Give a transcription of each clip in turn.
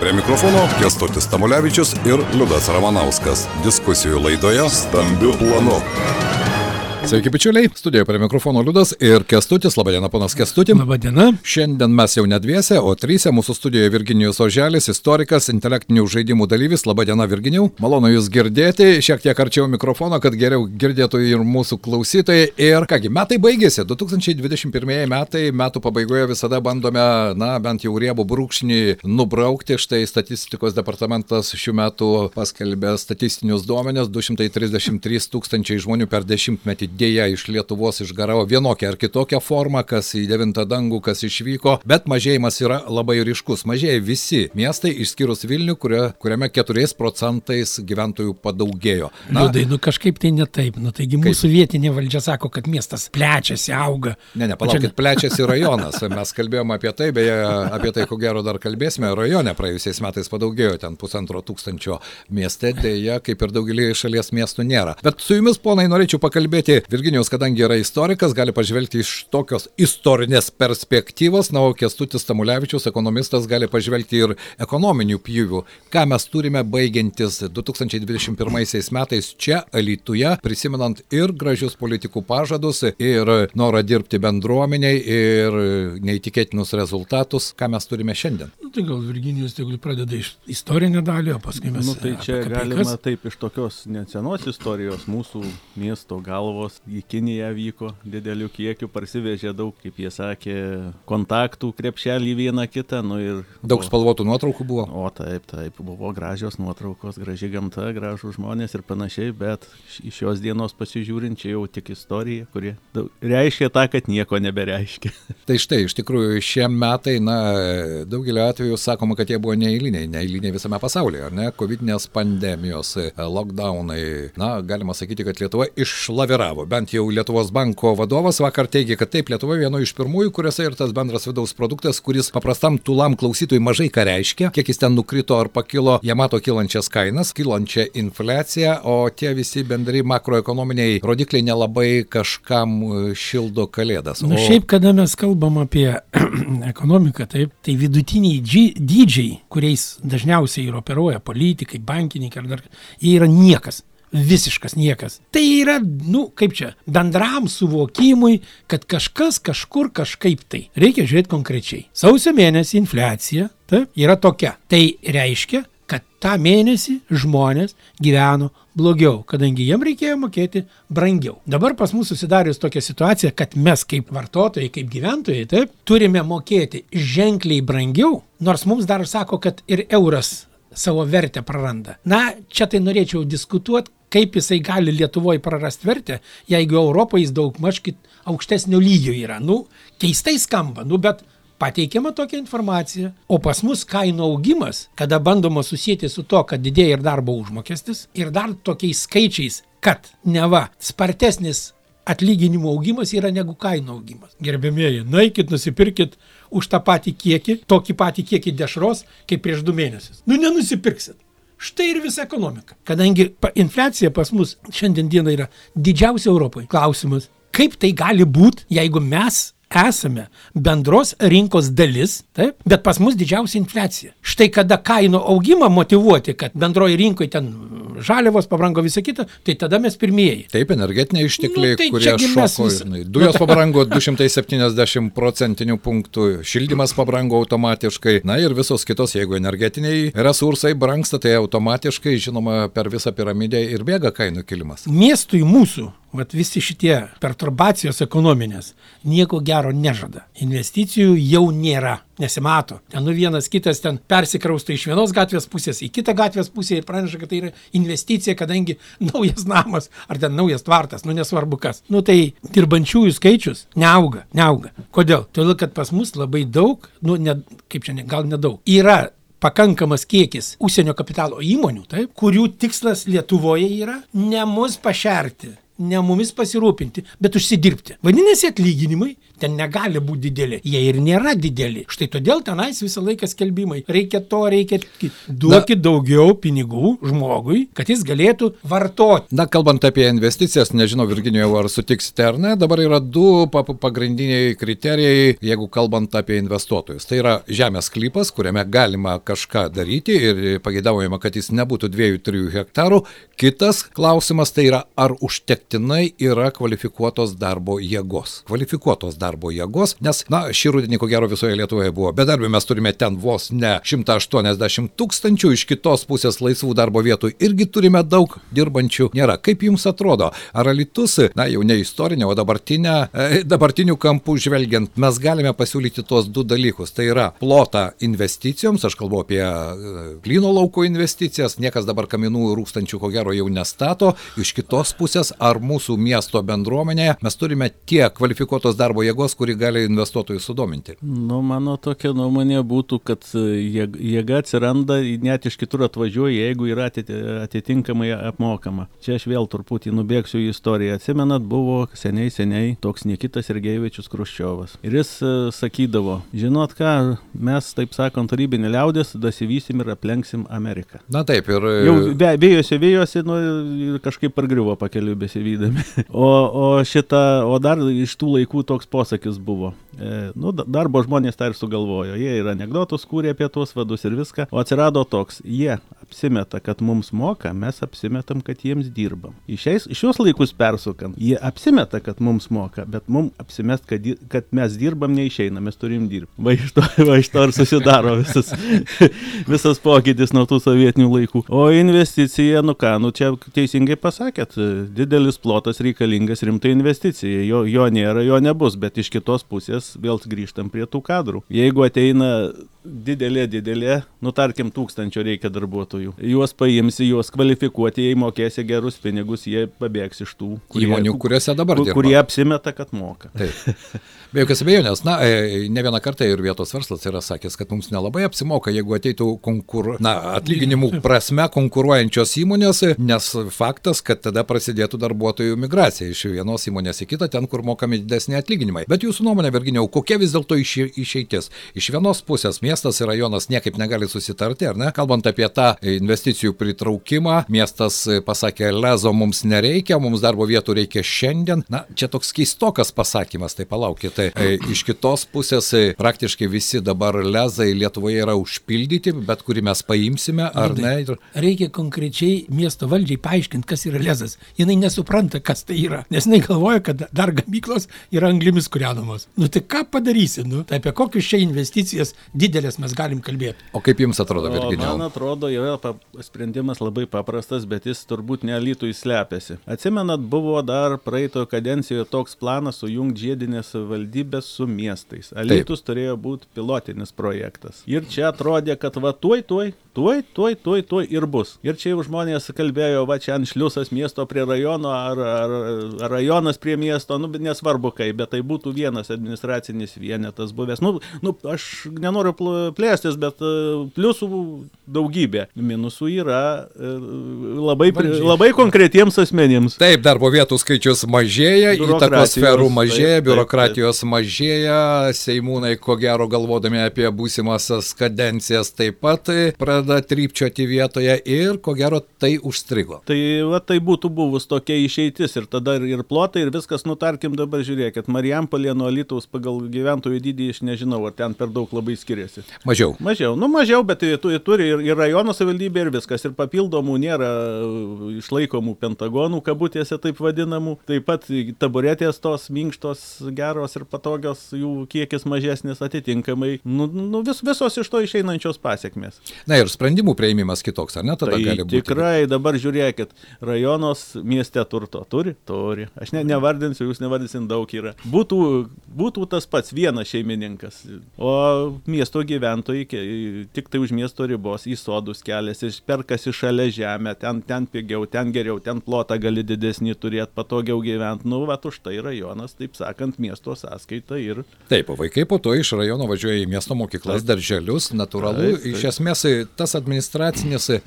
Prie mikrofono Kestutis Tamulevičius ir Liudas Ramanauskas. Diskusijų laidoje Stambių planų. Sveiki, bičiuliai. Studijoje prie mikrofono Liudas ir Kestutis. Labadiena, ponas Kestutis. Labadiena. Šiandien mes jau ne dviese, o trysia. Mūsų studijoje Virginijus Oželis, istorikas, intelektinių žaidimų dalyvis. Labadiena, Virginijau. Malonu Jūs girdėti. Šiek tiek arčiau mikrofono, kad geriau girdėtų ir mūsų klausytojai. Ir kągi, metai baigėsi. 2021 metai, metų pabaigoje visada bandome, na, bent jau riebų brūkšnį nubraukti. Štai statistikos departamentas šių metų paskelbė statistinius duomenis. 233 tūkstančiai žmonių per dešimtmetį dėja iš Lietuvos išgaravo vienokią ar kitokią formą, kas į devintą dangų, kas išvyko, bet mažėjimas yra labai ryškus. Mažėja visi miestai, išskyrus Vilnių, kurio, kuriame 4 procentais gyventojų padaugėjo. Na, Liudai, nu kažkaip tai ne taip. Nu, taigi kaip? mūsų vietinė valdžia sako, kad miestas plečiasi, auga. Ne, ne, palaukit, čia... plečiasi rajonas. Mes kalbėjome apie tai, beje, apie tai ko gero dar kalbėsime. Rajone praėjusiais metais padaugėjo ten pusantro tūkstančio mieste, dėja, kaip ir daugelį šalies miestų nėra. Bet su jumis, ponai, norėčiau pakalbėti Virginijos, kadangi yra istorikas, gali pažvelgti iš tokios istorinės perspektyvos, na, o Kestutis Tamulevičius, ekonomistas, gali pažvelgti ir ekonominių pjūvių. Ką mes turime baigiantis 2021 metais čia, Alytuje, prisimenant ir gražius politikų pažadus, ir norą dirbti bendruomeniai, ir neįtikėtinus rezultatus, ką mes turime šiandien. Nu, tai gal Virginijus tegul pradeda iš istorinę dalį, o paskui mes... Nu, tai čia galima taip iš tokios nesenos istorijos mūsų miesto galvos į Kiniją vyko dideliu kiekiu, parsivežė daug, kaip jie sakė, kontaktų krepšelį vieną kitą. Nu, ir, daug spalvotų nuotraukų buvo. O taip, taip, buvo gražios nuotraukos, graži gamta, gražų žmonės ir panašiai, bet iš šios dienos pasižiūrint, čia jau tik istorija, kuri reiškia tą, kad nieko nebereiškia. Tai štai, iš tikrųjų, šie metai, na, daugelio atveju sakoma, kad jie buvo neįliniai, neįliniai visame pasaulyje, ar ne? Covidinės pandemijos, lockdownai, na, galima sakyti, kad Lietuva išlaviravo bent jau Lietuvos banko vadovas vakar teigė, kad taip, Lietuva vieno iš pirmųjų, kuriuose ir tas bendras vidaus produktas, kuris paprastam tulam klausytojui mažai ką reiškia, kiek jis ten nukrito ar pakilo, jie mato kilančias kainas, kilančią infliaciją, o tie visi bendri makroekonominiai rodikliai nelabai kažkam e, šildo kalėdas. Na, o... šiaip, kada mes kalbam apie ekonomiką, taip, tai vidutiniai dydžiai, kuriais dažniausiai ir operuoja politikai, bankininkai ar dar, jie yra niekas visiškas niekas. Tai yra, nu, kaip čia, bendram suvokimui, kad kažkas kažkur kažkaip tai. Reikia žiūrėti konkrečiai. Sausio mėnesį infliacija taip, yra tokia. Tai reiškia, kad tą mėnesį žmonės gyveno blogiau, kadangi jiem reikėjo mokėti brangiau. Dabar pas mus susidarius tokia situacija, kad mes kaip vartotojai, kaip gyventojai, taip, turime mokėti ženkliai brangiau, nors mums dar sako, kad ir euras savo vertę praranda. Na, čia tai norėčiau diskutuoti, kaip jisai gali Lietuvoje prarasti vertę, jeigu Europoje jis daug maž aukštesnio lygio yra. Nu, keistai skamba, nu, bet pateikiama tokia informacija. O pas mus kainų augimas, kada bandoma susijęti su to, kad didėja ir darbo užmokestis, ir dar tokiais skaičiais, kad neva spartesnis atlyginimų augimas yra negu kainų augimas. Gerbėmieji, naikit, nusipirkit už tą patį kiekį, tokį patį kiekį dešros, kaip prieš du mėnesius. Nu, nenusipirksit. Štai ir visa ekonomika. Kadangi infliacija pas mus šiandien dieną yra didžiausia Europoje. Klausimas, kaip tai gali būti, jeigu mes esame bendros rinkos dalis, taip, bet pas mus didžiausia infliacija. Štai kada kainų augimą motivuoti, kad bendroji rinkoje ten žaliavos pabrango visą kitą, tai tada mes pirmieji. Taip, energetiniai ištekliai, nu, tai kurie šoko, vis... žinai, dujos pabrango 270 procentinių punktų, šildymas pabrango automatiškai, na ir visos kitos, jeigu energetiniai resursai brangsta, tai automatiškai, žinoma, per visą piramidę ir bėga kainų kilimas. Miestui mūsų vat visi šitie perturbacijos ekonominės nieko gero nežada. Investicijų jau nėra, nesimato. Ten nu vienas kitas ten persikrausto iš vienos gatvės pusės į kitą gatvės pusę ir praneša, kad tai yra investicija, kadangi naujas namas ar ten naujas tvartas, nu nesvarbu kas. Nu tai dirbančiųjų skaičius neauga, neauga. Kodėl? Todėl, kad pas mus labai daug, nu ne, kaip čia, gal nedaug, yra pakankamas kiekis užsienio kapitalo įmonių, taip, kurių tikslas Lietuvoje yra ne mus pašerti, ne mumis pasirūpinti, bet užsidirbti. Vadinasi, atlyginimai ten negali būti dideli. Jie ir nėra dideli. Štai todėl tenais visą laiką skelbimai. Reikia to, reikia. Duokit daugiau pinigų žmogui, kad jis galėtų vartoti. Na, kalbant apie investicijas, nežinau, Virginijau, ar sutiksite ar ne, dabar yra du pa pagrindiniai kriterijai, jeigu kalbant apie investuotojus. Tai yra žemės klypas, kuriame galima kažką daryti ir pageidaujama, kad jis nebūtų 2-3 hektarų. Kitas klausimas tai yra, ar užtektinai yra kvalifikuotos darbo jėgos. Kvalifikuotos darbo jėgos, nes, na, šį rudenį ko gero visoje Lietuvoje buvo bedarbių, mes turime ten vos ne 180 tūkstančių, iš kitos pusės laisvų darbo vietų irgi turime daug dirbančių nėra. Kaip jums atrodo, ar Alitus, na jau ne istorinė, o dabartinė, e, dabartinių kampų žvelgiant, mes galime pasiūlyti tuos du dalykus. Tai yra plotą investicijoms, aš kalbu apie e, plyno lauko investicijas, niekas dabar kaminų rūkstančių ko gero jau nestato. Iš kitos pusės, ar mūsų miesto bendruomenėje mes turime tiek kvalifikuotos darbo jėgos, kuri gali investuotojų sudominti? Nu, mano tokia nuomonė būtų, kad e, jėga atsiranda, net iš kitur atvažiuoja, jeigu yra atitinkamai apmokama. Čia aš vėl truputį nubėgsiu į istoriją. Atsimenat, buvo seniai, seniai toks Nikitas Irgeivičius Kruščiovas. Ir jis e, sakydavo, žinot ką, mes, taip sakant, tarybinė liaudės, dasivysim ir aplenksim Ameriką. Na taip, ir... Jau vėjosi, vėjosi, nu, kažkaip pargriuvo pakeliu besivydami. O, o šitą, o dar iš tų laikų toks posakis buvo. E, nu, darbo žmonės tą ir sugalvojo. Jie ir anegdotus kūrė apie tuos vadus ir viską. O atsirado toks, jie apsimeta, kad mums moka, mes apsimetam, kad jiems dirbam. Iš šios laikus persukant, jie apsimeta, kad mums moka, bet mums apsimest, kad, kad mes dirbam neišeina, mes turim dirbti. Va iš to, va iš to ir susidaro visas, visas pokytis nuo tų sovietinių laikų. O investicija, nu ką, nu čia teisingai pasakėt, didelis plotas reikalingas rimtai investicijai. Jo, jo nėra, jo nebus, bet iš kitos pusės vėl grįžtam prie tų kadrų. Jeigu ateina didelė, didelė, nu tarkim, tūkstančio reikia darbuotojų. Juos paimsi, juos kvalifikuoti, jei mokėsi gerus pinigus, jie pabėgs iš tų kurie, įmonių, kuriuose dabar dirba. Kurie apsimeta, kad moka. Taip. Be jokios abejonės, na, e, ne vieną kartą ir vietos verslas yra sakęs, kad mums nelabai apsimoka, jeigu ateitų konkur... na, atlyginimų prasme konkuruojančios įmonės, nes faktas, kad tada prasidėtų darbuotojų migracija iš vienos įmonės į kitą, ten, kur mokami didesni atlyginimai. Bet jūsų nuomonė, Virginiau, kokia vis dėlto išeitis? Iš vienos pusės miestas ir rajonas niekaip negali susitarti, ar ne? Kalbant apie tą investicijų pritraukimą, miestas pasakė, lezo mums nereikia, mums darbo vietų reikia šiandien. Na, čia toks keistokas pasakymas, tai palaukit. Tai e, iš kitos pusės e, praktiškai visi dabar lezai Lietuvoje yra užpildyti, bet kurį mes paimsime, ar ne? Reikia konkrečiai miesto valdžiai paaiškinti, kas yra lezas. Jis nesupranta, kas tai yra, nes jinai galvoja, kad dar gamyklos yra anglimis kūrenamos. Nu tai ką padarysi, nu? Tai apie kokius čia investicijas didelės mes galim kalbėti. O kaip jums atrodo, Virginijau? Man atrodo, pa sprendimas labai paprastas, bet jis turbūt nelytų įslepiasi. Atsimenat, buvo dar praeitojo kadencijoje toks planas sujungti žiedinės valdybės su miestais. Alitus Taip. turėjo būti pilotinis projektas. Ir čia atrodė, kad va tuoj, tuoj, tuoj, tuoj, tuoj, tuoj ir bus. Ir čia jau žmonės kalbėjo, va čia ant šliusas miesto prie rajono ar, ar, ar rajonas prie miesto, nu, nesvarbu kaip, bet tai būtų vienas administracinis vienetas buvęs. Nu, nu, aš nenoriu plėstis, bet e, pliusų daugybė, minusų yra e, labai, labai konkretiems asmenims. Taip, darbo vietų skaičius mažėja, įtakos sferų mažėja, taip, biurokratijos taip, taip. mažėja, seimūnai, ko gero galvodami apie būsimasias kadencijas, taip pat pradeda trypčioti vietoje ir ko gero tai užstrigo. Tai, va, tai būtų buvus tokia išeitis ir tada ir, plotai ir viskas, nutarkim dabar žiūrėkit, Marijampolė nuo Lietuvos pagal gyventojų dydį, aš nežinau, ar ten per daug labai skiriasi. Mažiau. Mažiau, nu mažiau, bet turi ir, ir rajono savivaldybė ir viskas. Ir papildomų nėra išlaikomų pentagonų, kabutėse taip vadinamų. Taip pat taburetės tos minkštos, geros ir patogios, jų kiekis mažesnis atitinkamai. Nu, nu, vis, visos iš to išeinančios pasiekmes. Na ir sprendimų prieimimas kitoks, ar ne? Tada tai gali būti. Tikrai, dabar žiūrėkit, rajonos mieste turto turi? Turi. Aš ne, nevardinsiu, jūs nevardinsit, daug yra. Būtų, būtų tas pats vienas šeimininkas. O miesto gyventojai ke- tik tai už miesto ribos į sodus keliasi, perkasi šalia žemę, ten, ten pigiau, ten geriau, ten plotą gali didesnį turėti, patogiau gyventi. Nu, va, už tai rajonas, taip sakant, miesto sąskaita ir Taip, o vaikai po to iš rajono važiuoja į miesto mokyklas, Taip. darželius, natūralu. Taip, taip. Iš esmės, tas administracinis e,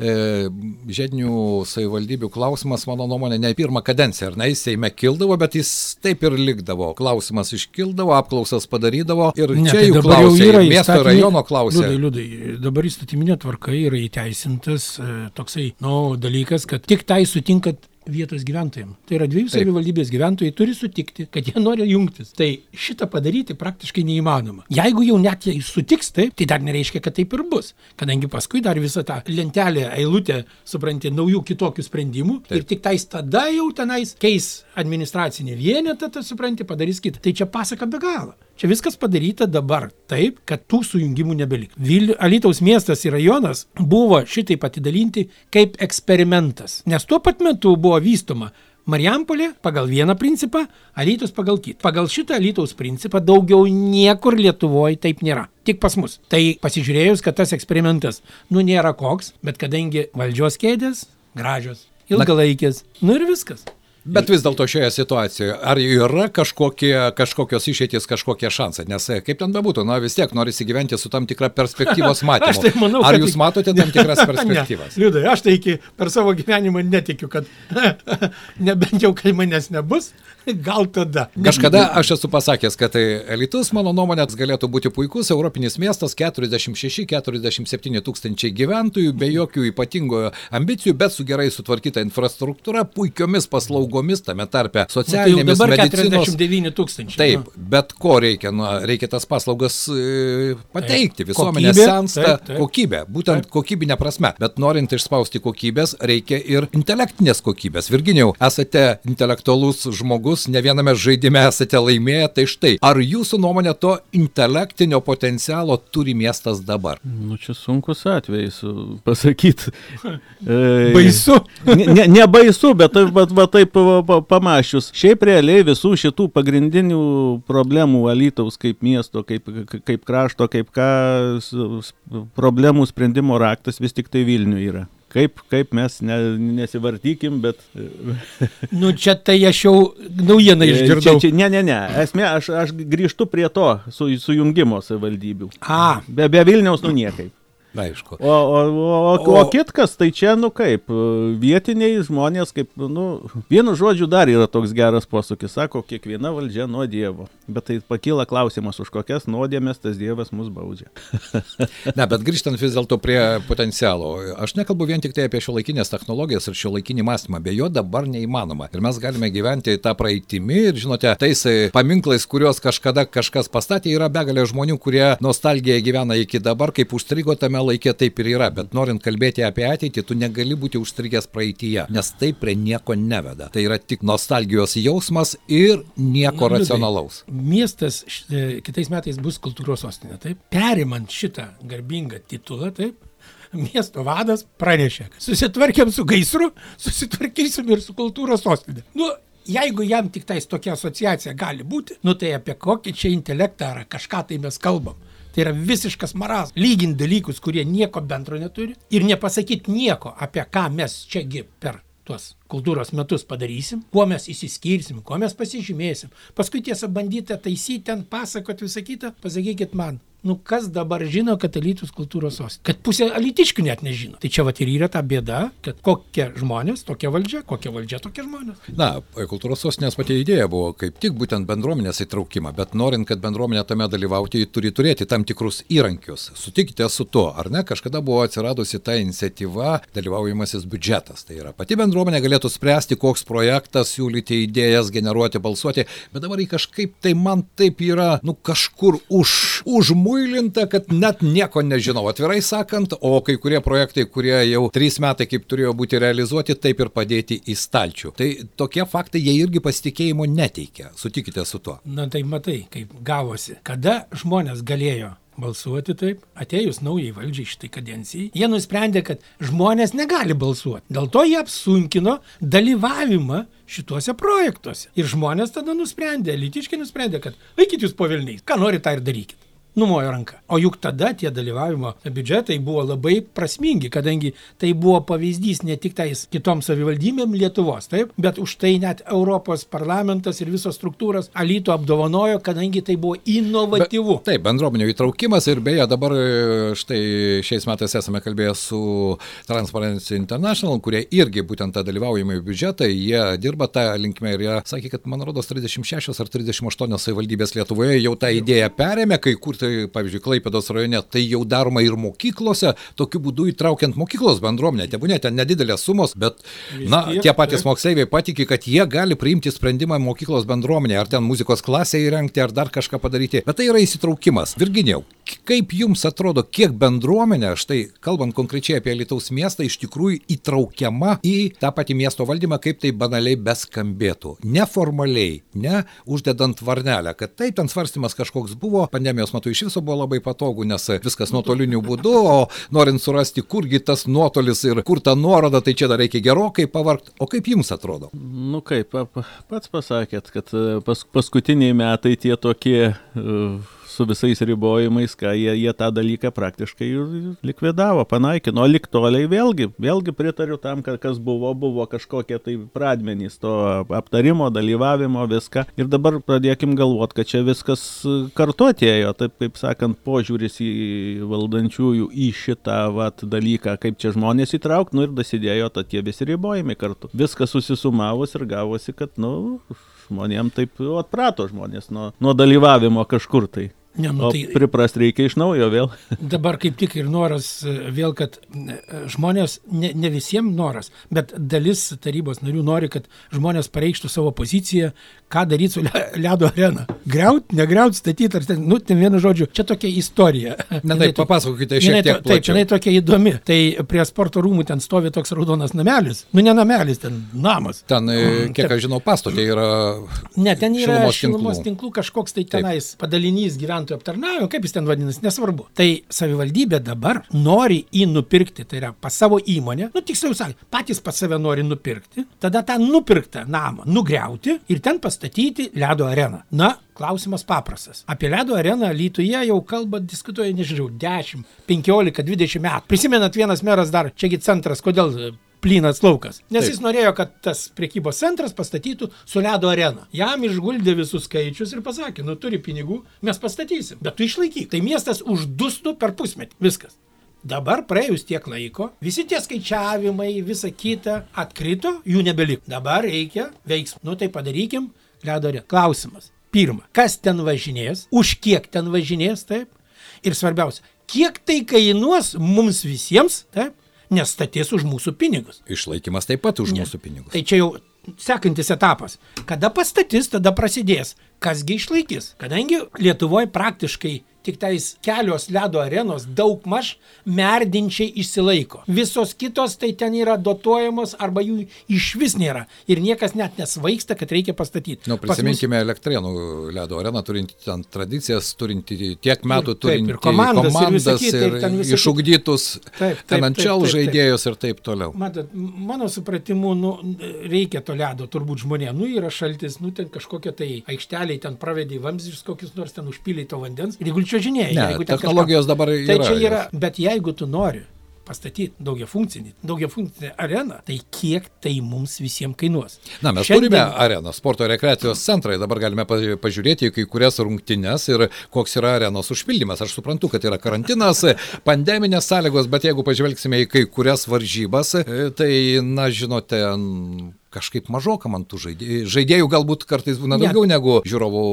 žiedinių savivaldybių klausimas, mano nuomonė, ne pirmą kadenciją, ar ne, jis Seime kildavo, bet jis taip ir likdavo. Klausimas iškildavo, apklausas padarydavo ir Ne, čia tai jau klausė, yra miesto įstatymi- rajono klausė. Liudai, liudai, dabar įstatyminė tvarka yra įteisintas e, toksai, nu, dalykas, kad tik tai sutinkat vietos gyventojams. Tai yra dviejų savivaldybės gyventojai turi sutikti, kad jie nori jungtis. Tai šitą padaryti praktiškai neįmanoma. Jeigu jau net jie sutiks taip, tai dar nereiškia, kad taip ir bus. Kadangi paskui dar visą tą lentelę, eilutę, supranti, naujų kitokių sprendimų. Taip. Ir tik tais tada jau tenais keis administracinį vienetą, tai supranti, padarys kitą. Tai čia pasaka be galo. Čia viskas padaryta dabar taip, kad tų sujungimų nebelik. Vil... Alitaus miestas ir rajonas buvo šitaip atidalinti kaip eksperimentas. Nes tuo pat metu buvo vystoma Marijampolė pagal vieną principą, Alytus pagal kitą. Pagal šitą Alytaus principą daugiau niekur Lietuvoje taip nėra. Tik pas mus. Tai pasižiūrėjus, kad tas eksperimentas, nu, nėra koks, bet kadangi valdžios kėdės gražios, ilgalaikės, nu ir viskas. Bet vis dėlto šioje situacijoje, ar yra kažkokie, kažkokios išeities, kažkokie šansai? Nes e, kaip ten bebūtų, na vis tiek norisi gyventi su tam tikra perspektyvos matymu. Aš tai manau, ar jūs matote tam tikras perspektyvas? Ne, Liudai, aš tai iki per savo gyvenimą netikiu, kad nebent jau kai manęs nebus, gal tada. Kažkada aš esu pasakęs, kad tai Elitus, mano nuomonė, galėtų būti puikus europinis miestas, 46-47 tūkstančiai gyventojų, be jokių ypatingų ambicijų, bet su gerai sutvarkyta infrastruktūra, puikiomis paslaugomis, tame tarpe Nu, tai socialinėmis dabar medicinos. 49 tūkstančiai. Taip, bet ko reikia? Nu, reikia tas paslaugas e, pateikti. Visuomenė sensta kokybė, būtent Taip. kokybinė prasme. Bet norint išspausti kokybės, reikia ir intelektinės kokybės. Virginijau, esate intelektualus žmogus, ne viename žaidime esate laimėję, tai štai, ar jūsų nuomonė to intelektinio potencialo turi miestas dabar? Nu, čia sunkus atvejis pasakyti. E, Baisu. Ne, ne, ne baisu, bet, bet va, taip pamašius. Šiaip realiai visų šitų pagrindinių problemų Alytaus kaip miesto, kaip, kaip krašto, kaip ką problemų sprendimo raktas vis tik tai Vilnių yra. Kaip, kaip mes ne, nesivartykim, bet... Nu čia tai aš jau naujieną išgirdau. Čia, čia, ne, ne, ne. Esmė, aš, aš grįžtu prie to su, sujungimo savivaldybių. A, Be, be Vilniaus, nu niekaip. Na, aišku. O, o, o, o, O- kitkas, tai čia, nu kaip, vietiniai žmonės, kaip, nu, vienu žodžiu dar yra toks geras posūkis, sako, kiekviena valdžia nuo Dievo. Bet tai pakyla klausimas, už kokias nuodėmės tas Dievas mus baudžia. Ne, bet grįžtant vis dėlto prie potencialo. Aš nekalbu vien tik tai apie šio laikinės technologijas ir šio laikinį mąstymą, be jo dabar neįmanoma. Ir mes galime gyventi tą praeitimi ir, žinote, tais e, paminklais, kuriuos kažkada kažkas pastatė, yra begalė žmonių, kurie nostalgiją gyvena iki dabar, kaip užstrigo tame laikė, taip ir yra. Bet norint kalbėti apie ateitį, tu negali būti užstrigęs praeitie, nes tai prie nieko neveda. Tai yra tik nostalgijos jausmas ir nieko liudai. racionalaus. miestas e, kitais metais bus kultūros sostinė, taip? Perimant šitą garbingą titulą, taip? Miesto vadas pranešė, kad susitvarkėm su gaisru, susitvarkysim ir su kultūros sostinė. Nu, jeigu jam tik tais tokia asociacija gali būti, nu tai apie kokį čia intelektą ar kažką tai mes kalbam. Tai yra visiškas maras. Lyginti dalykus, kurie nieko bendro neturi ir nepasakyti nieko apie ką mes čiagi per tuos kultūros metus padarysim, kuo mes įsiskirsim, kuo mes pasižymėsim. Paskui tiesą bandyti taisyti, ten pasakot visą kitą, pasakykit man. Nu kas dabar žino, kad Alytus kultūros sostinė? Kad pusė alytiškių net nežino. Tai čia va ir yra ta bėda, kad kokie žmonės, tokia valdžia, kokia valdžia, tokie žmonės. Na, kultūros sostinės pati idėja buvo kaip tik būtent bendruomenės įtraukimą, bet norint, kad bendruomenė tame dalyvauti, ji turi turėti tam tikrus įrankius. Sutikite su tuo, ar ne? Kažkada buvo atsiradusi ta iniciatyva dalyvaujamasis biudžetas. Tai yra pati bendruomenė galėtų spręsti, koks projektas, siūlyti idėjas, generuoti, balsuoti, bet dabar jį kažkaip tai man taip yra, nu kažkur už, užmuilinta, kad net nieko nežinau, atvirai sakant, o kai kurie projektai, kurie jau trys metai kaip turėjo būti realizuoti, taip ir padėti į stalčių. Tai tokie faktai jie irgi pasitikėjimo neteikia. Sutikite su tuo. Na tai matai, kaip gavosi. Kada žmonės galėjo balsuoti taip, atėjus naujai valdžiai šitai kadencijai, jie nusprendė, kad žmonės negali balsuoti. Dėl to jie apsunkino dalyvavimą šituose projektuose. Ir žmonės tada nusprendė, litiškai nusprendė, kad laikit jūs po Vilniais, ką norit tą ir darykit. Numojo ranką. O juk tada tie dalyvavimo biudžetai buvo labai prasmingi, kadangi tai buvo pavyzdys ne tik tais kitoms savivaldybėm Lietuvos, taip, bet už tai net Europos parlamentas ir visos struktūros Alytų apdovanojo, kadangi tai buvo inovatyvu. Be, taip, bendruomenių įtraukimas ir beje dabar e, štai šiais metais esame kalbėję su Transparency International, kurie irgi būtent tą dalyvaujamą biudžetą, jie dirba tą linkmę ir jie sakė, kad man rodos 36 ar 38 savivaldybės Lietuvoje jau tą idėją perėmė, kai kur tai, pavyzdžiui, Klaipėdos rajone, tai jau daroma ir mokyklose, tokiu būdu įtraukiant mokyklos bendruomenę. Tebūnė ten nedidelės sumos, bet, na, tie patys moksleiviai patikė, kad jie gali priimti sprendimą mokyklos bendruomenė, ar ten muzikos klasę įrengti, ar dar kažką padaryti. Bet tai yra įsitraukimas. Virginijau, kaip jums atrodo, kiek bendruomenė, štai kalbant konkrečiai apie Lietuvos miestą, iš tikrųjų įtraukiama į tą patį miesto valdymą, kaip tai banaliai beskambėtų. Neformaliai, ne uždedant varnelę, kad taip ten svarstymas kažkoks buvo, pandemijos metu iš viso buvo labai patogu, nes viskas nuotoliniu būdu, o norint surasti, kurgi tas nuotolis ir kur ta nuoroda, tai čia dar reikia gerokai pavarkti. O kaip jums atrodo? Nu kaip, pa- pa- pats pasakėt, kad e, pas, paskutiniai metai tie tokie uh, su visais ribojimais, ką jie, jie tą dalyką praktiškai likvidavo, panaikino. O liktoliai vėlgi, vėlgi pritariu tam, kad kas buvo, buvo kažkokie tai pradmenys to aptarimo, dalyvavimo, viską. Ir dabar pradėkim galvoti, kad čia viskas e, kartu atėjo, taip kaip sakant, požiūris į valdančiųjų į šitą vat, dalyką, kaip čia žmonės įtraukti, nu ir dasidėjo tie visi ribojimai kartu. Viskas susisumavus ir gavosi, kad, nu, žmonėm taip atprato žmonės nuo, nuo dalyvavimo kažkur tai. Ne, nu, tai priprast reikia iš naujo vėl. dabar kaip tik ir noras e, vėl, kad e, žmonės, ne, ne visiems noras, bet dalis tarybos narių nori, kad žmonės pareikštų savo poziciją, ką daryti su le- ledo arena. Griaut, negriaut, statyti, ar ten, nu, ten vienu žodžiu, čia tokia istorija. Na taip, to- papasakokite šiek tiek to- Taip, jinai tokia įdomi. Tai prie sporto rūmų ten stovi toks raudonas namelis. Nu, ne namelis, ten namas. Ten, e, kiek taip. aš žinau, pastotė yra Ne, ten yra Šilumos šilumos, tinklų. tinklų. tinklų kažkoks tai tenais padalinys gyventojų aptarnavimo, kaip jis ten vadinasi, nesvarbu. Tai savivaldybė dabar nori į nupirkti, tai yra pas savo įmonę, nu tiksliau sakant, patys pas save nori nupirkti, tada tą nupirktą namą nugriauti ir ten pastatyti ledo areną. Na, klausimas paprastas. Apie ledo areną Lietuvoje jau kalba, diskutuoja, nežinau, 10, 15, 20 metų. Prisimenat, vienas meras dar, čiagi centras, kodėl plynas laukas. Nes Taip. jis norėjo, kad tas priekybos centras pastatytų su ledo arena. Jam išguldė visus skaičius ir pasakė, nu turi pinigų, mes pastatysim, bet tu išlaikyk. Tai miestas uždustų per pusmetį. Viskas. Dabar praėjus tiek laiko, visi tie skaičiavimai, visa kita atkrito, jų nebeliko. Dabar reikia veiksmų. Nu tai padarykim ledo areną. Klausimas. Pirma, kas ten važinės, už kiek ten važinės, taip? Ir svarbiausia, kiek tai kainuos mums visiems, taip? Nes statys už mūsų pinigus. išlaikymas taip pat už Ne. mūsų pinigus. Tai čia jau sekantis etapas. Kada pastatys, tada prasidės. Kasgi išlaikys? Kadangi Lietuvoje praktiškai tik tais kelios ledo arenos daug maž merdinčiai išsilaiko. Visos kitos tai ten yra dotuojamos arba jų iš vis nėra. Ir niekas net nesvaigsta, kad reikia pastatyti. Nu, Pas mus- prisiminkime Elektrėnų ledo areną, turinti ten tradicijas, turinti tiek metų, taip, turinti ir komandas, ir komandas kita, ir ir ten visa kita. išugdytus Taip, taip, taip, taip, taip. žaidėjus ir taip toliau. Matot, mano supratimu, nu, reikia to ledo turbūt žmonėms. Nu, yra šaltis, nu, ten kažkokia tai aikštelė, ten pravedė vamzdžius kokius nors, ten užpylė to vandens. Ir jeigu čia žinėjai, Ne, technologijos dabar Tai yra čia yra, jos. bet jeigu tu nori pastatyti daugia funkcinį, daugia funkcinę areną, tai kiek tai mums visiems kainuos? Na, mes Šiandien- turime areną, sporto rekreacijos centrai, dabar galime pa- pažiūrėti į kai kurias rungtynes ir koks yra arenos užpildymas. Aš suprantu, kad yra karantinas, pandeminės sąlygos, bet jeigu pažvelgsime į kai kurias varžybas, tai, na, žinote, kažkaip mažoka man tų žaidėjų. Žaidėjų galbūt kartais būna Ne. daugiau negu žiūrovų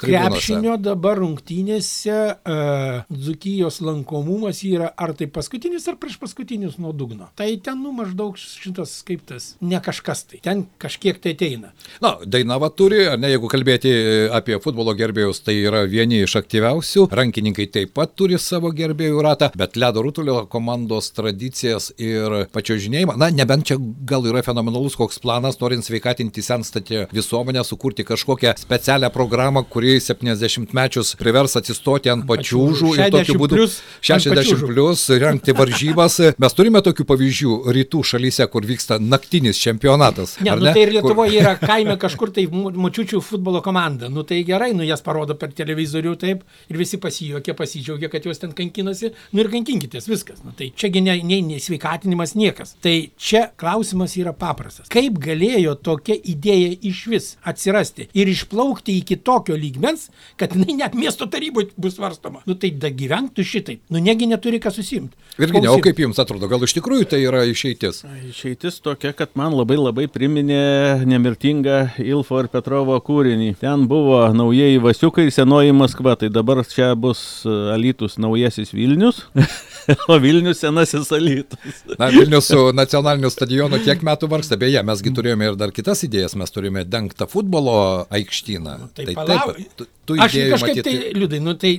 tribūnose. Krepšinio dabar rungtynėse uh, Dzukijos lankomumas yra ar tai paskutinis, ar prieš paskutinis nuo dugno. Tai ten, nu, maždaug šitas kaip tas, ne kažkas tai. Ten kažkiek tai ateina. Na, Dainava turi, ar ne, jeigu kalbėti apie futbolo gerbėjus, tai yra vieni iš aktyviausių, rankininkai taip pat turi savo gerbėjų ratą, bet ledo rutulio komandos tradicijas ir pačio žinėjimą, na, nebent čia gal yra fenomenalus koks planas planas, norint sveikatinti senstatį visuomenę, sukurti kažkokią specialią programą, kuri 70 mečius privers atsistoti ant pačiūžų ir 60 tokiu būdu plius ant 60 pačiūžų. plus, rengti varžybas. Mes turime tokių pavyzdžių rytų šalyse, kur vyksta naktinis čempionatas. Ne, nu tai ir Kur- Lietuvoje yra kaime kažkur tai mu- močiučių futbolo komanda. Nu tai gerai, nu jas parodo per televizorių taip ir visi pasijuokia, pasidžiaugia, kad jos ten kankinasi. Nu ir kankinkitės, viskas. Nu tai čiagi ne, ne, ne sveikatinimas niekas. Tai čia klausimas yra paprastas. Kaip galėjo tokia idėja iš vis atsirasti ir išplaukti iki tokio lygmens, kad jinai net miesto taryboje bus svarstoma. Nu tai da gyventų šitaip. Nu negi neturi ką susimti. Virginė, o kaip jums atrodo, gal iš tikrųjų tai yra išeitis? Išeitis tokia, kad man labai labai priminė nemirtingą Ilfo ir Petrovo kūrinį. Ten buvo naujieji Vasiukai ir senoji Maskva, tai dabar čia bus Alytus naujasis Vilnius, o Vilnius senasis Alytus. Na, Vilnius su nacionaliniu stadionu kiek metų vargsta. Beje, mesgi turėjome ir dar kitas idėjas, mes turėjome dengtą futbolo aikštyną. Tai, tai palauk. tu, tu Aš kažkaip matyt- tai, liūdai, nu tai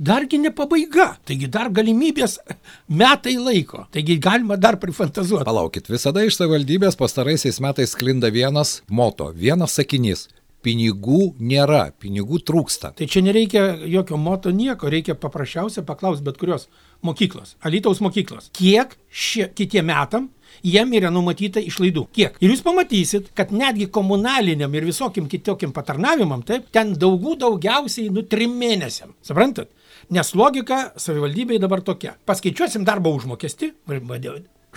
dargi ne pabaiga, taigi dar galimybės metai laiko, taigi galima dar prifantazuoti. Palaukit, visada iš savivaldybės pastaraisiais metais sklinda vienas moto, vienas sakinys. Pinigų nėra, pinigų trūksta. Tai čia nereikia jokio moto nieko, reikia paprasčiausia paklausti bet kurios mokyklos, Alytaus mokyklos, kiek šie kitiem metam jiem yra numatyta išlaidų. Kiek? Ir jūs pamatysit, kad netgi komunaliniam ir visokim kitokiam patarnavimam, taip, ten daugų daugiausiai nu trim mėnesiam. Suprantat? Nes logika savivaldybei dabar tokia. Paskaičiuosim darbo užmokestį,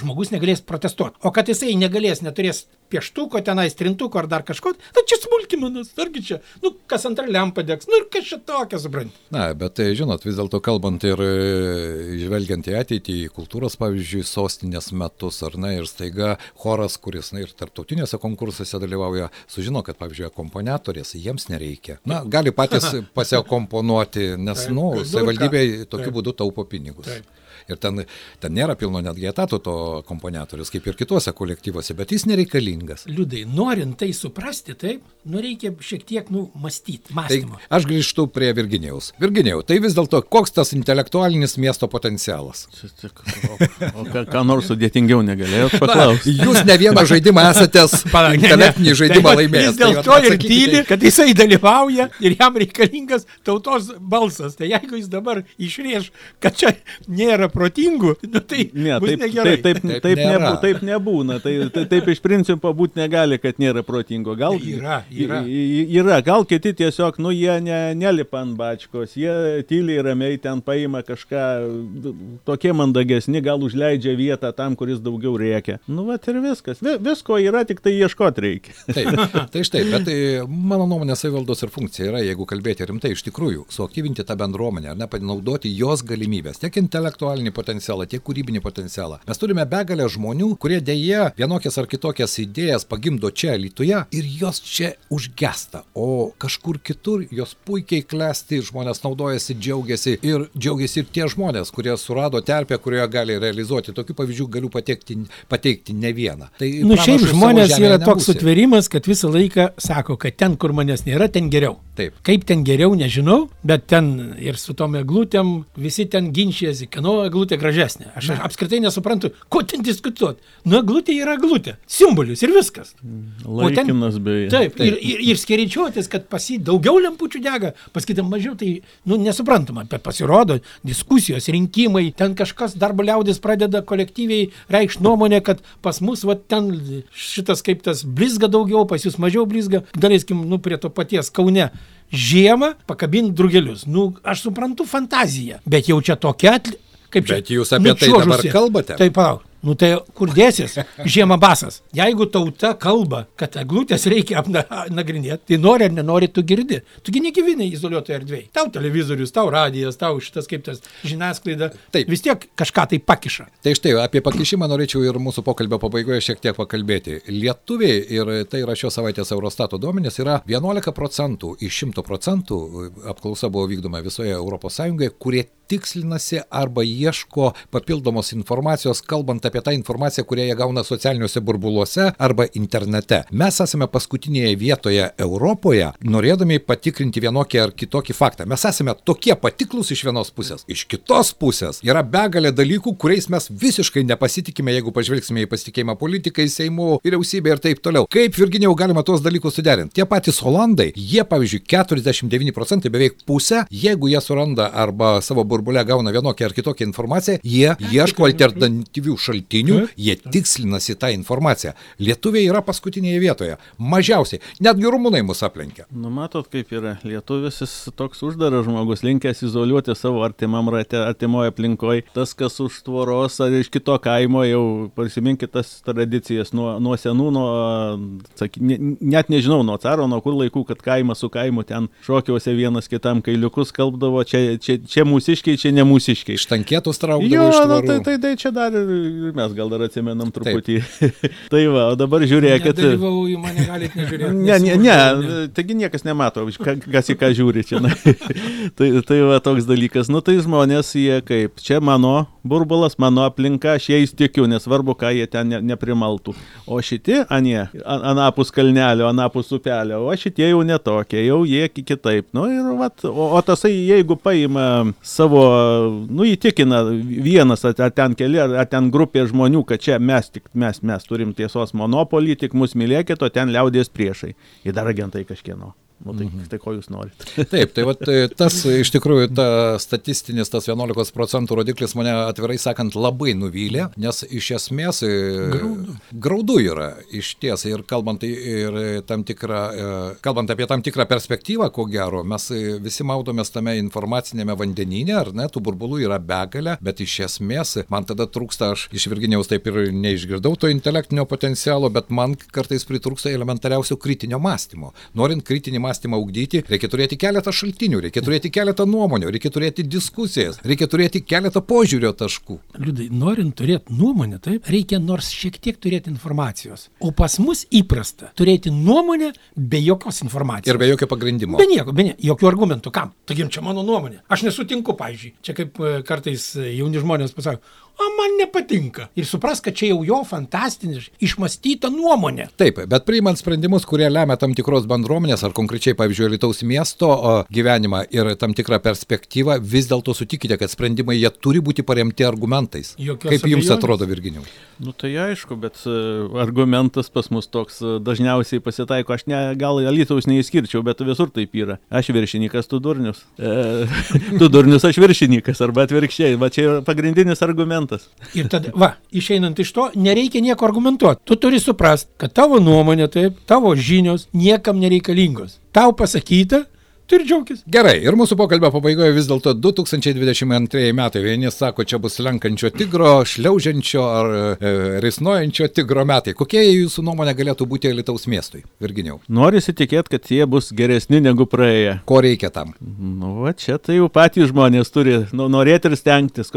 žmogus negalės protestuoti. O kad jisai negalės, neturės pieštuko, tenais trintuko ar dar kažko, tai čia smulkimenas, argi čia, nu, kas antrą lempą degs, nu ir kas čia tokia, suprant. Na, bet tai, žinot, vis dėlto kalbant ir e, žvelgiant į ateitį, į kultūros, pavyzdžiui, sostinės metus, ar ne, ir staiga choras, kuris, na, ir tarptautinėse konkursuose dalyvauja, sužino, kad, pavyzdžiui, akomponiatorės jiems nereikia. Na, gali patys pasiakomponuoti, nes, Taip, nu, nu, ką? savivaldybė tokiu būdu taupo pinigus. Taip. Ir ten, ten nėra pilno netgi etato to komponatorius, kaip ir kituose kolektyvuose, bet jis nereikalingas. Liudai, norint tai suprasti, taip, nu reikia šiek tiek, nu, mąstyti, Tai mąstymą. aš grįžtu prie Virginijaus. Virginijau, tai vis dėlto koks tas intelektualinis miesto potencialas? O, o ką, ką nors sudėtingiau negalėjot paklausti. Jūs ne vieną žaidimą esate intelektinį žaidimą laimėjęs. Jis dėl tai to vat ir tyli, kad jisai dalyvauja ir jam reikalingas tautos balsas. Tai jeigu jis dabar išrieš, kad čia nėra protingų, nu, tai Ne, bus taip, negerai. taip, taip, Taip nebū, taip nebūna. Tai, tai, taip iš principo būti negali, kad nėra protingo. Gal Yra, yra. y- y- Yra, gal kiti tiesiog, nu, jie ne, nelipa ant bačkos, jie tyliai ramiai ten paima kažką, tokie mandagesni, gal užleidžia vietą tam, kuris daugiau reikia. Nu, va ir viskas. Vi, visko yra, tik tai ieškoti reikia. Taip, tai štai, bet tai mano nuomonė savivaldos ir funkcija yra, jeigu kalbėti rimtai, iš tikrųjų, suaktyvinti tą bendruomenę, ar ne, panaudoti jos galimybės, tiek intelektualinį potencialą, tiek kūrybinį potencialą. Mes turime begalę žmonių, kurie dėje vienokias ar kitokias idėjas pagimdo čia Lietuvoje ir jos čia užgesta, o kažkur kitur jos puikiai klesti, žmonės naudojasi, džiaugiasi ir džiaugiasi ir tie žmonės, kurie surado terpę, kurioje gali realizuoti. Tokių pavyzdžių galiu pateikti, pateikti ne vieną. Tai Nu, šiaip žmonės yra toks nebūsi. sutverimas, kad visą laiką sako, kad ten, kur manęs nėra, ten geriau. Taip. Kaip ten geriau, nežinau, bet ten ir su tom eglutėm visi ten ginčijasi, kieno eglutė gražesnė. Aš apskritai nesuprantu, ko ten diskutuoti. Nu, eglutė yra eglutė, simbolis ir viskas. O ten- Laikinas beje. Taip, taip. Ir, ir, ir skeričiuotis, kad pas jį daugiau lempučių dega, pas kitą mažiau, tai, nu, nesuprantama, bet pasirodo diskusijos, rinkimai, ten kažkas darbo liaudis pradeda kolektyviai reikšti nuomonę, kad pas mus, va, ten šitas kaip tas blizga daugiau, pas jūs mažiau blizga, daleiskim, nu, prie to paties Kaune. Žiemą pakabinti drugelius. Nu, aš suprantu fantaziją, bet jau čia tokia atli... Kaip čia? Bet jūs apie tai dabar kalbate. Tai palauk. Nu tai kur dėsis? Žiemą basas. Jeigu tauta kalba, kad eglutės reikia apnagrinėti, tai nori ar nenori, tu girdi. Tugi negyveni izoliuotoje erdvėje. Tau televizorius, tau radijas, tau šitas kaip tas žiniasklaida. Taip. Vis tiek kažką tai pakiša. Tai štai apie pakišimą norėčiau ir mūsų pokalbio pabaigoje šiek tiek pakalbėti. Lietuviai, ir tai yra šios savaitės Eurostato duomenys, yra 11 procentų iš 100 procentų, apklausa buvo vykdoma visoje ES, kurie tikslinasi arba ieško papildomos informacijos, kalbant apie tą informaciją, kurią jie gauna socialiniuose burbuluose arba internete. Mes esame paskutinėje vietoje Europoje, norėdami patikrinti vienokį ar kitokį faktą. Mes esame tokie patiklus iš vienos pusės. Iš kitos pusės yra begalė dalykų, kuriais mes visiškai nepasitikime, jeigu pažvelgsime į pasitikėjimą politikai, Seimų, vyriausybė ir taip toliau. Kaip Virginijau galima tuos dalykus suderinti? Tie patys Holandai, jie pavyzdžiui 49 procentai, beveik pusę, jeigu jie suranda arba savo burbulę gauna vienokią ar kitokią informaciją, jie ieško alternatyvių šaltinių, jie tikslinasi tą informaciją. Lietuviai yra paskutinėje vietoje. Mažiausiai. Netgi rumunai mus aplenkia. Nu, matot, kaip yra. Lietuvis jis toks uždaras žmogus, linkęs izoliuoti savo artimam rate, artimoje aplinkoje. Tas, kas už tvoros ar iš kito kaimo, jau prisiminkit tas tradicijas nuo, nuo senų, nuo, saky, ne, net nežinau, nuo caro, nuo kur laikų, kad kaimas su kaimu ten šokiuose vienas kitam kailiukus kalbdavo, čia, čia, čia mūsiškiai, čia ne mūsiškiai. Štankėtus traukdavo Jo, iš nu, tvorų. tai, tai, tai čia dar ir mes gal dar atsimenam truputį. tai va, o dabar žiūrėkit. Dalyvau, į mane galite nežiūrėti. Ne, ne, ne, taigi niekas nemato, ka- kas į ką žiūri čia. tai, tai va toks dalykas. Nu tai žmonės, jie kaip, čia mano burbulas, mano aplinka, aš jais tikiu, nesvarbu, ką jie ten ne, neprimaltų. O šitie, anie, a- anapus kalnelio, anapus upelio, o šitie jau netokie, jau jie ki- kitaip. Nu ir va, o, o tasai, jeigu paima savo, nu įtikina vienas, ar, ten keli, ar ten grupė žmonių, kad čia mes tik, mes, mes turim tiesos monopolį, tik mus mylėkit, o ten liaudės priešai. Ir dar agentai kažkieno. Nu, tai, mhm. tai ko jūs norit? Taip, tai vat, e, tas iš tikrųjų, ta statistinis, tas 11 procentų rodiklis mane atvirai sakant labai nuvylė, nes iš esmės graudu, graudu yra iš ties ir kalbant, ir tam tikrą, e, kalbant apie tam tikrą perspektyvą, ko gero, mes e, visi maudomės tame informacinėme vandenyne, ar ne, tų burbulų yra begalė, bet iš esmės man tada trūksta, aš iš Virginiaus taip ir neišgirdau to intelektinio potencialo, bet man kartais pritrūksta elementariausio kritinio mąstymo. Norint kritinį mąstymą ugdyti, reikia turėti keletą šaltinių, reikia turėti keletą nuomonių, reikia turėti diskusijas, reikia turėti keletą požiūrio taškų. Liudai, norint turėti nuomonę, taip, reikia nors šiek tiek turėti informacijos. O pas mus įprasta turėti nuomonę be jokios informacijos. Ir be jokio pagrindimo. Be nieko, be nieko, jokių argumentų. Kam? Taigi čia mano nuomonė. Aš nesutinku, pavyzdžiui. Čia kaip e, kartais e, jauni žmonės pasako, o man nepatinka. Ir supras, kad čia jau jo fantastinis, išmastyta nuomonė. Taip, bet priimant sprendimus, kurie lemia tam tikros bendruomenės ar konkrečiai, pavyzdžiui, Lietuvos miesto o, gyvenimą ir tam tikrą perspektyvą, vis dėlto sutikite, kad sprendimai jie turi būti paremti argumentais. Jokios Kaip jums abejonės. atrodo, Virginiau? Nu tai aišku, bet e, argumentas pas mus toks e, dažniausiai pasitaiko. Aš ne, gal Alytaus neįskirčiau, bet visur taip yra. Aš viršininkas, tu durnius. E, tu durnius, aš viršininkas, arba atvirkščiai. Va čia yra pagrindinis argumentas. Ir tada, va, išeinant iš to, nereikia nieko argumentuoti. Tu turi suprasti, kad tavo nuomonė, taip, tavo žinios niekam nereikalingos. Tau pasakyta, tu ir džiaugis. Gerai, ir mūsų pokalbio pabaigoje vis dėlto 2022 metai. Vieni sako, čia bus lenkančio tigro, šliaužiančio ar e, risnojančio tigro metai. Kokie jūsų nuomonė galėtų būti Lietuvos miestui, Virginiau? Norisi tikėti, kad jie bus geresni negu praėję. Ko reikia tam? Nu, va čia tai jau patys žmonės turi nu, norėti ir stengtis.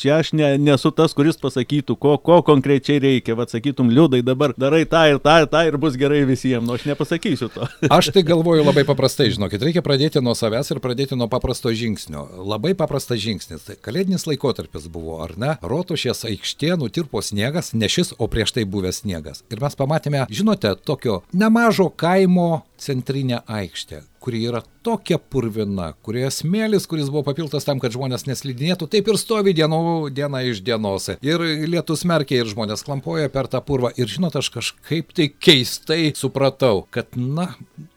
Čia aš ne, nesu tas, kuris pasakytų, ko, ko konkrečiai reikia. Va sakytum, liūdai dabar darai tą ir tą ir tą ir bus gerai visiems. Nu, aš nepasakysiu to. Aš tai galvoju labai paprastai, žinokit, reikia pradėti nuo savęs ir pradėti nuo paprasto žingsnio. Labai paprastas žingsnis. Tai kalėdinis laikotarpis buvo, ar ne? Rotušės aikštė nutirpo sniegas, ne šis, o prieš tai buvęs sniegas. Ir mes pamatėme, žinote, tokio nemažo kaimo centrinę aikštę, kuri yra tokia purvina, kurioje smėlis, kuris buvo papiltas tam, kad žmonės neslidinėtų, taip ir stovi dienų, diena iš dienos. Ir lietus merkia ir žmonės klampoja per tą purvą. Ir žinot, aš kažkaip tai keistai supratau, kad, na,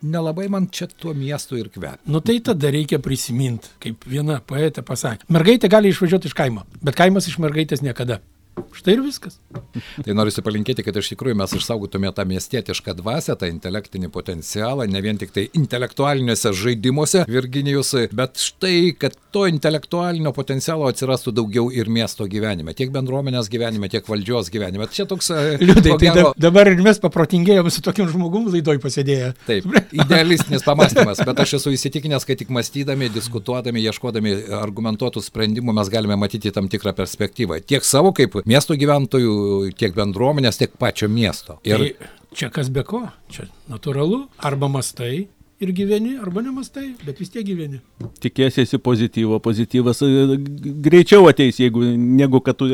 nelabai man čia tuo miestu ir kvepia. Nu tai tada reikia prisiminti, kaip viena poetė pasakė. Mergaitė gali išvažiuoti iš kaimo, bet kaimas iš mergaitės niekada. Štai ir viskas. Tai noriu palinkėti, kad iš tikrųjų mes išsaugotume tą miestietišką dvasę, tą intelektinį potencialą, ne vien tik tai intelektualiniuose žaidimuose, Virginijus, bet štai, kad to intelektualinio potencialo atsirastų daugiau ir miesto gyvenime, tiek bendruomenės gyvenime, tiek valdžios gyvenime. Čia toks... e, Liūdai, ko tai gero- da, dabar ir mes paprotingėjom su tokiu žmogum laidoj pasėdėję. Taip, idealistinis pamastymas, bet aš esu įsitikinęs, kad tik mąstydami, diskutuodami, ieškodami argumentuotų sprendimų mes galime matyti tam tikrą perspektyvą. Tiek savo kaip miesto gyventojų, tiek bendruomenės, tiek pačio miesto. Ir Tai čia kas be ko, čia natūralu, arba mastai, ir gyveni, arba nemastai, bet vis tiek gyveni. Tikėsiesi pozityvo, pozityvas e, greičiau ateis, jeigu negu kad tu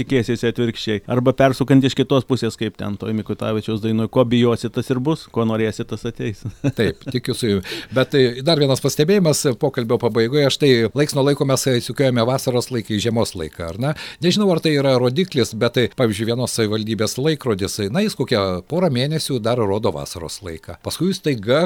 tikėsiesi atvirkščiai. Arba persukant iš kitos pusės, kaip ten toj Mikutavičiaus dainoje, ko bijosi tas ir bus, ko norėsi tas ateis. Taip, tikiu su jumi. Bet tai dar vienas pastebėjimas pokalbio pabaigoje. Štai laiks nuo laiko mes įsikiojame vasaros laiką į žiemos laiką, ar ne? Nežinau, ar tai yra rodiklis, bet tai, pavyzdžiui, vienos savivaldybės laikrodis, na, jis kokią porą mėnesių dar rodo vasaros laiką. Paskui jis taiga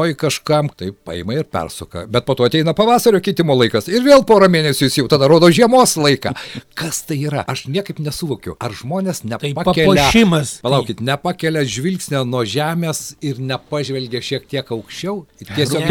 pabaksnoji kažkam, tai paima ir persuka. Bet po to ateina pavasario kitimo laikas ir vėl porą mėnesių jis jau tada rodo žiemos laiką. Kas tai yra? Aš niekaip nesuvokiu. Ar žmonės Tai nepakelia... papuošimas. Palaukit, nepakelia žvilgsnio nuo žemės ir nepažvelgia šiek tiek aukščiau. Ir Tiesiog.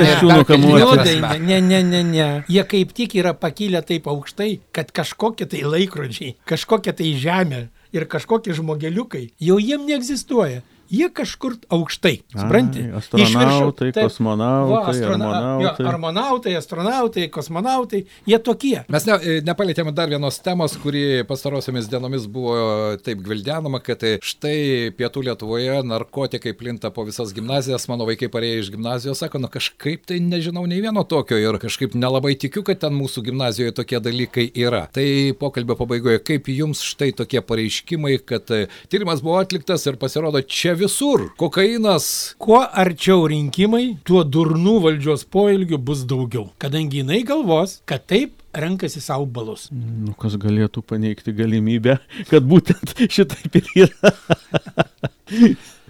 Liudai, prasme. ne, ne, ne, ne. Jie kaip tik yra pakilę taip aukštai, kad kažkokie tai laikrodžiai, kažkokia tai žemė ir kažkokie žmogeliukai jau jiem neegzistuoja. Jie kažkur aukštai. Supranti? Viršų- astronautai, taip. kosmonautai, astrona- armonautai. jo, armonautai, astronautai, kosmonautai. Jie tokie. Mes ne, nepalėtėme dar vienos temos, kuri pastarosiomis dienomis buvo taip gvildenama, kad štai pietų Lietuvoje narkotikai plinta po visas gimnazijas, mano vaikai parėjo iš gimnazijos, sako, na kažkaip tai nežinau nei vieno tokio ir kažkaip nelabai tikiu, kad ten mūsų gimnazijoje tokie dalykai yra. Tai pokalbio pabaigoje, kaip jums štai tokie pareiškimai, kad e, tyrimas buvo atliktas ir pasirodo čia visur kokainas. Kuo arčiau rinkimai, tuo durnų valdžios poilgių bus daugiau. Kadangi jinai galvos, kad taip renkasi savo balus. Nu, kas galėtų paneigti galimybę, kad būtent šitaip ir yra.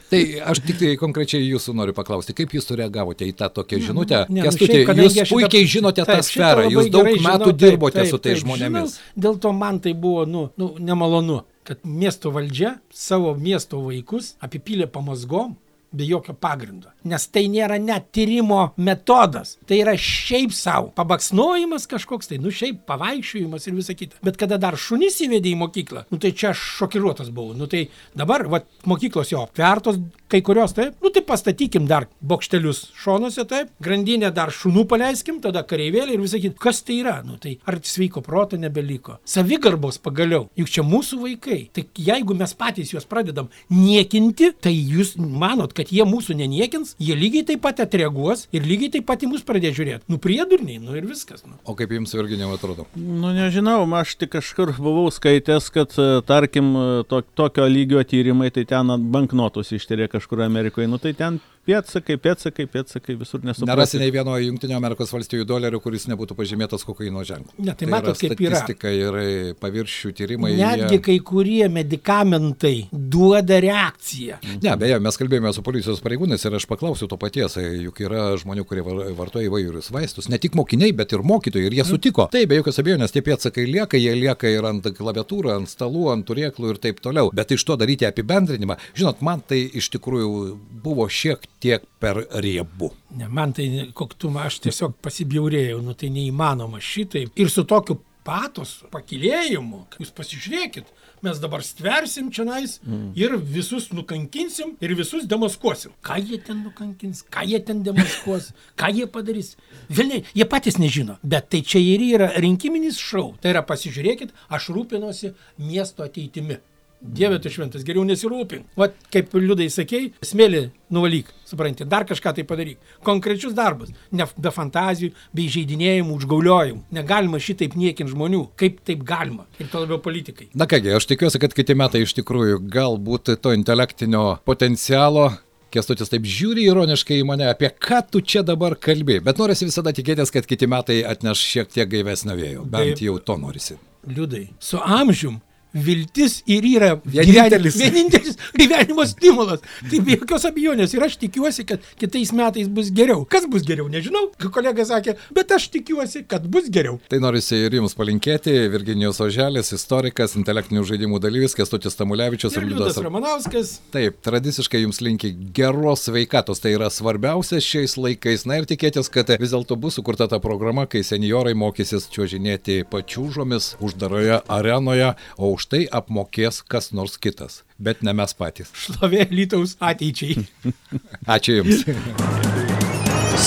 Tai aš tik tai konkrečiai jūsų noriu paklausti, kaip jūs sureagavote į tą tokią žinutę? Ne, nu Kęstuti, šiaip, jūs šitą- puikiai žinote tą Taip, šitą sferą, jūs daug metų žinau, dirbote taip, su tais taip, žmonėmis. Žinau, dėl to man tai buvo, nu, nu, nemalonu, kad miesto valdžia savo miesto vaikus apipylė pamazgom be jokio pagrindo. Nes tai nėra net tyrimo metodas. Tai yra šiaip savo. Pabaksnojimas kažkoks, tai nu šiaip pavaikščiojimas ir visa kita. Bet kada dar šunis įvedė į mokyklą, nu tai čia aš šokiruotas buvau. Nu tai dabar, va, mokyklos jo aptvertos, kai kurios taip, nu tai pastatykim dar bokštelius šonuose, taip, grandinę dar šunų paleiskim, tada kareivėlį ir visą kitą. Kas tai yra? Nu tai ar sveiko proto nebeliko? Savigarbos pagaliau. Juk čia mūsų vaikai. Tai jeigu mes patys juos pradedam niekinti, tai jūs manot, kad jie mūsų neniekins, jie lygiai taip pat atreaguos ir lygiai taip pat į mus pradės žiūrėti. Nu priedurniai, nu ir viskas. Nu. O kaip jums Virginijau atrodo? Nu, nežinau, aš tik kažkur buvau skaitęs, kad, e, tarkim, e, to, tokio lygio tyrimai, tai ten banknotus ištyrė kažkur Amerikoje. Nu, tai ten pėtsakai, pėtsakai, pėtsakai visur Nerasi nesuprasi. nei vieno Junktinio Amerikos valstijų dolerių, kuris nebūtų pažymėtas kokaino ženklu. Ne, tai matot, kaip yra. Statistika ir e, paviršių tyrimai. Netgi jie- kai kurie medikamentai duoda reakciją. Ne, beje, mes kalbėjome su policijos pareigūnais ir aš paklausiau to paties, juk yra žmonių, kurie var- vartoja įvairius vaistus, ne tik mokiniai, bet ir mokytojai, ir jie sutiko. Taip, be jokios abejonės, tie pėtsakai lieka, jie lieka ir ant klaviatūrų, ant stalų, ant turėklų ir taip toliau. Bet iš to daryti apibendrinimą, žinot, man tai iš tikrųjų buvo šiek tiek per riebu. Ne, man tai koktumą aš tiesiog pasibjaurėjau, nu tai neįmanoma šitaip. Ir su tokiu patos pakilėjimu, jūs pasižiūrėkit, mes dabar stversim čionais mm. ir visus nukankinsim ir visus demaskuosim. Ką jie ten nukankins, ką jie ten demaskuos, ką jie padarys. Vilniai, jie patys nežino, bet tai čia ir yra rinkiminis šau. Tai yra pasižiūrėkit, aš rūpinosi miesto ateitimi. Dieve tu šventas, geriau nesirūpink. Vat kaip liudai sakei, smėlį nuvalyk, supranti, dar kažką tai padaryk. Konkrečius darbus, ne be fantazijų, be įžeidinėjimų, užgauliojimų. Negalima šitaip niekinti žmonių. Kaip taip galima? Ir to labiau politikai. Na kągi, aš tikiuosi, kad kiti metai iš tikrųjų galbūt to intelektinio potencialo. Kestutis taip žiūri ironiškai į mane, apie ką tu čia dabar kalbi, bet norisi visada tikėtis, kad kiti metai atneš šiek tiek gaivesnio vėjo. Bent jau to norisi. Liudai, su amžium viltis ir yra Vienintelis. gyveni- vienintelis gyvenimo stimulas. Tai be jokios abejonės. Ir aš tikiuosi, kad kitais metais bus geriau. Kas bus geriau, nežinau. Kolega sakė, bet aš tikiuosi, kad bus geriau. Tai norisi ir jums palinkėti. Virginijos Oželis, istorikas, intelektinių žaidimų dalyvis, Kestutis Tamulevičius Ir Liudas. Ramanauskas. Taip, tradiciškai jums linki geros sveikatos, tai yra svarbiausia šiais laikais. Na ir tikėtis, kad vis dėlto bus sukurta ta programa, kai seniorai mokysis čiuožinėti pačiūžomis uždaroje arenoje, o už tai apmokės kas nors kitas, bet ne mes patys. Šlovė Lytaus ateičiai. Ačiū Jums.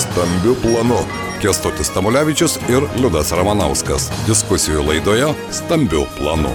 Stambių planų. Kestutis Tamulevičius ir Liudas Ramanauskas. Diskusijų laidoje Stambių planų.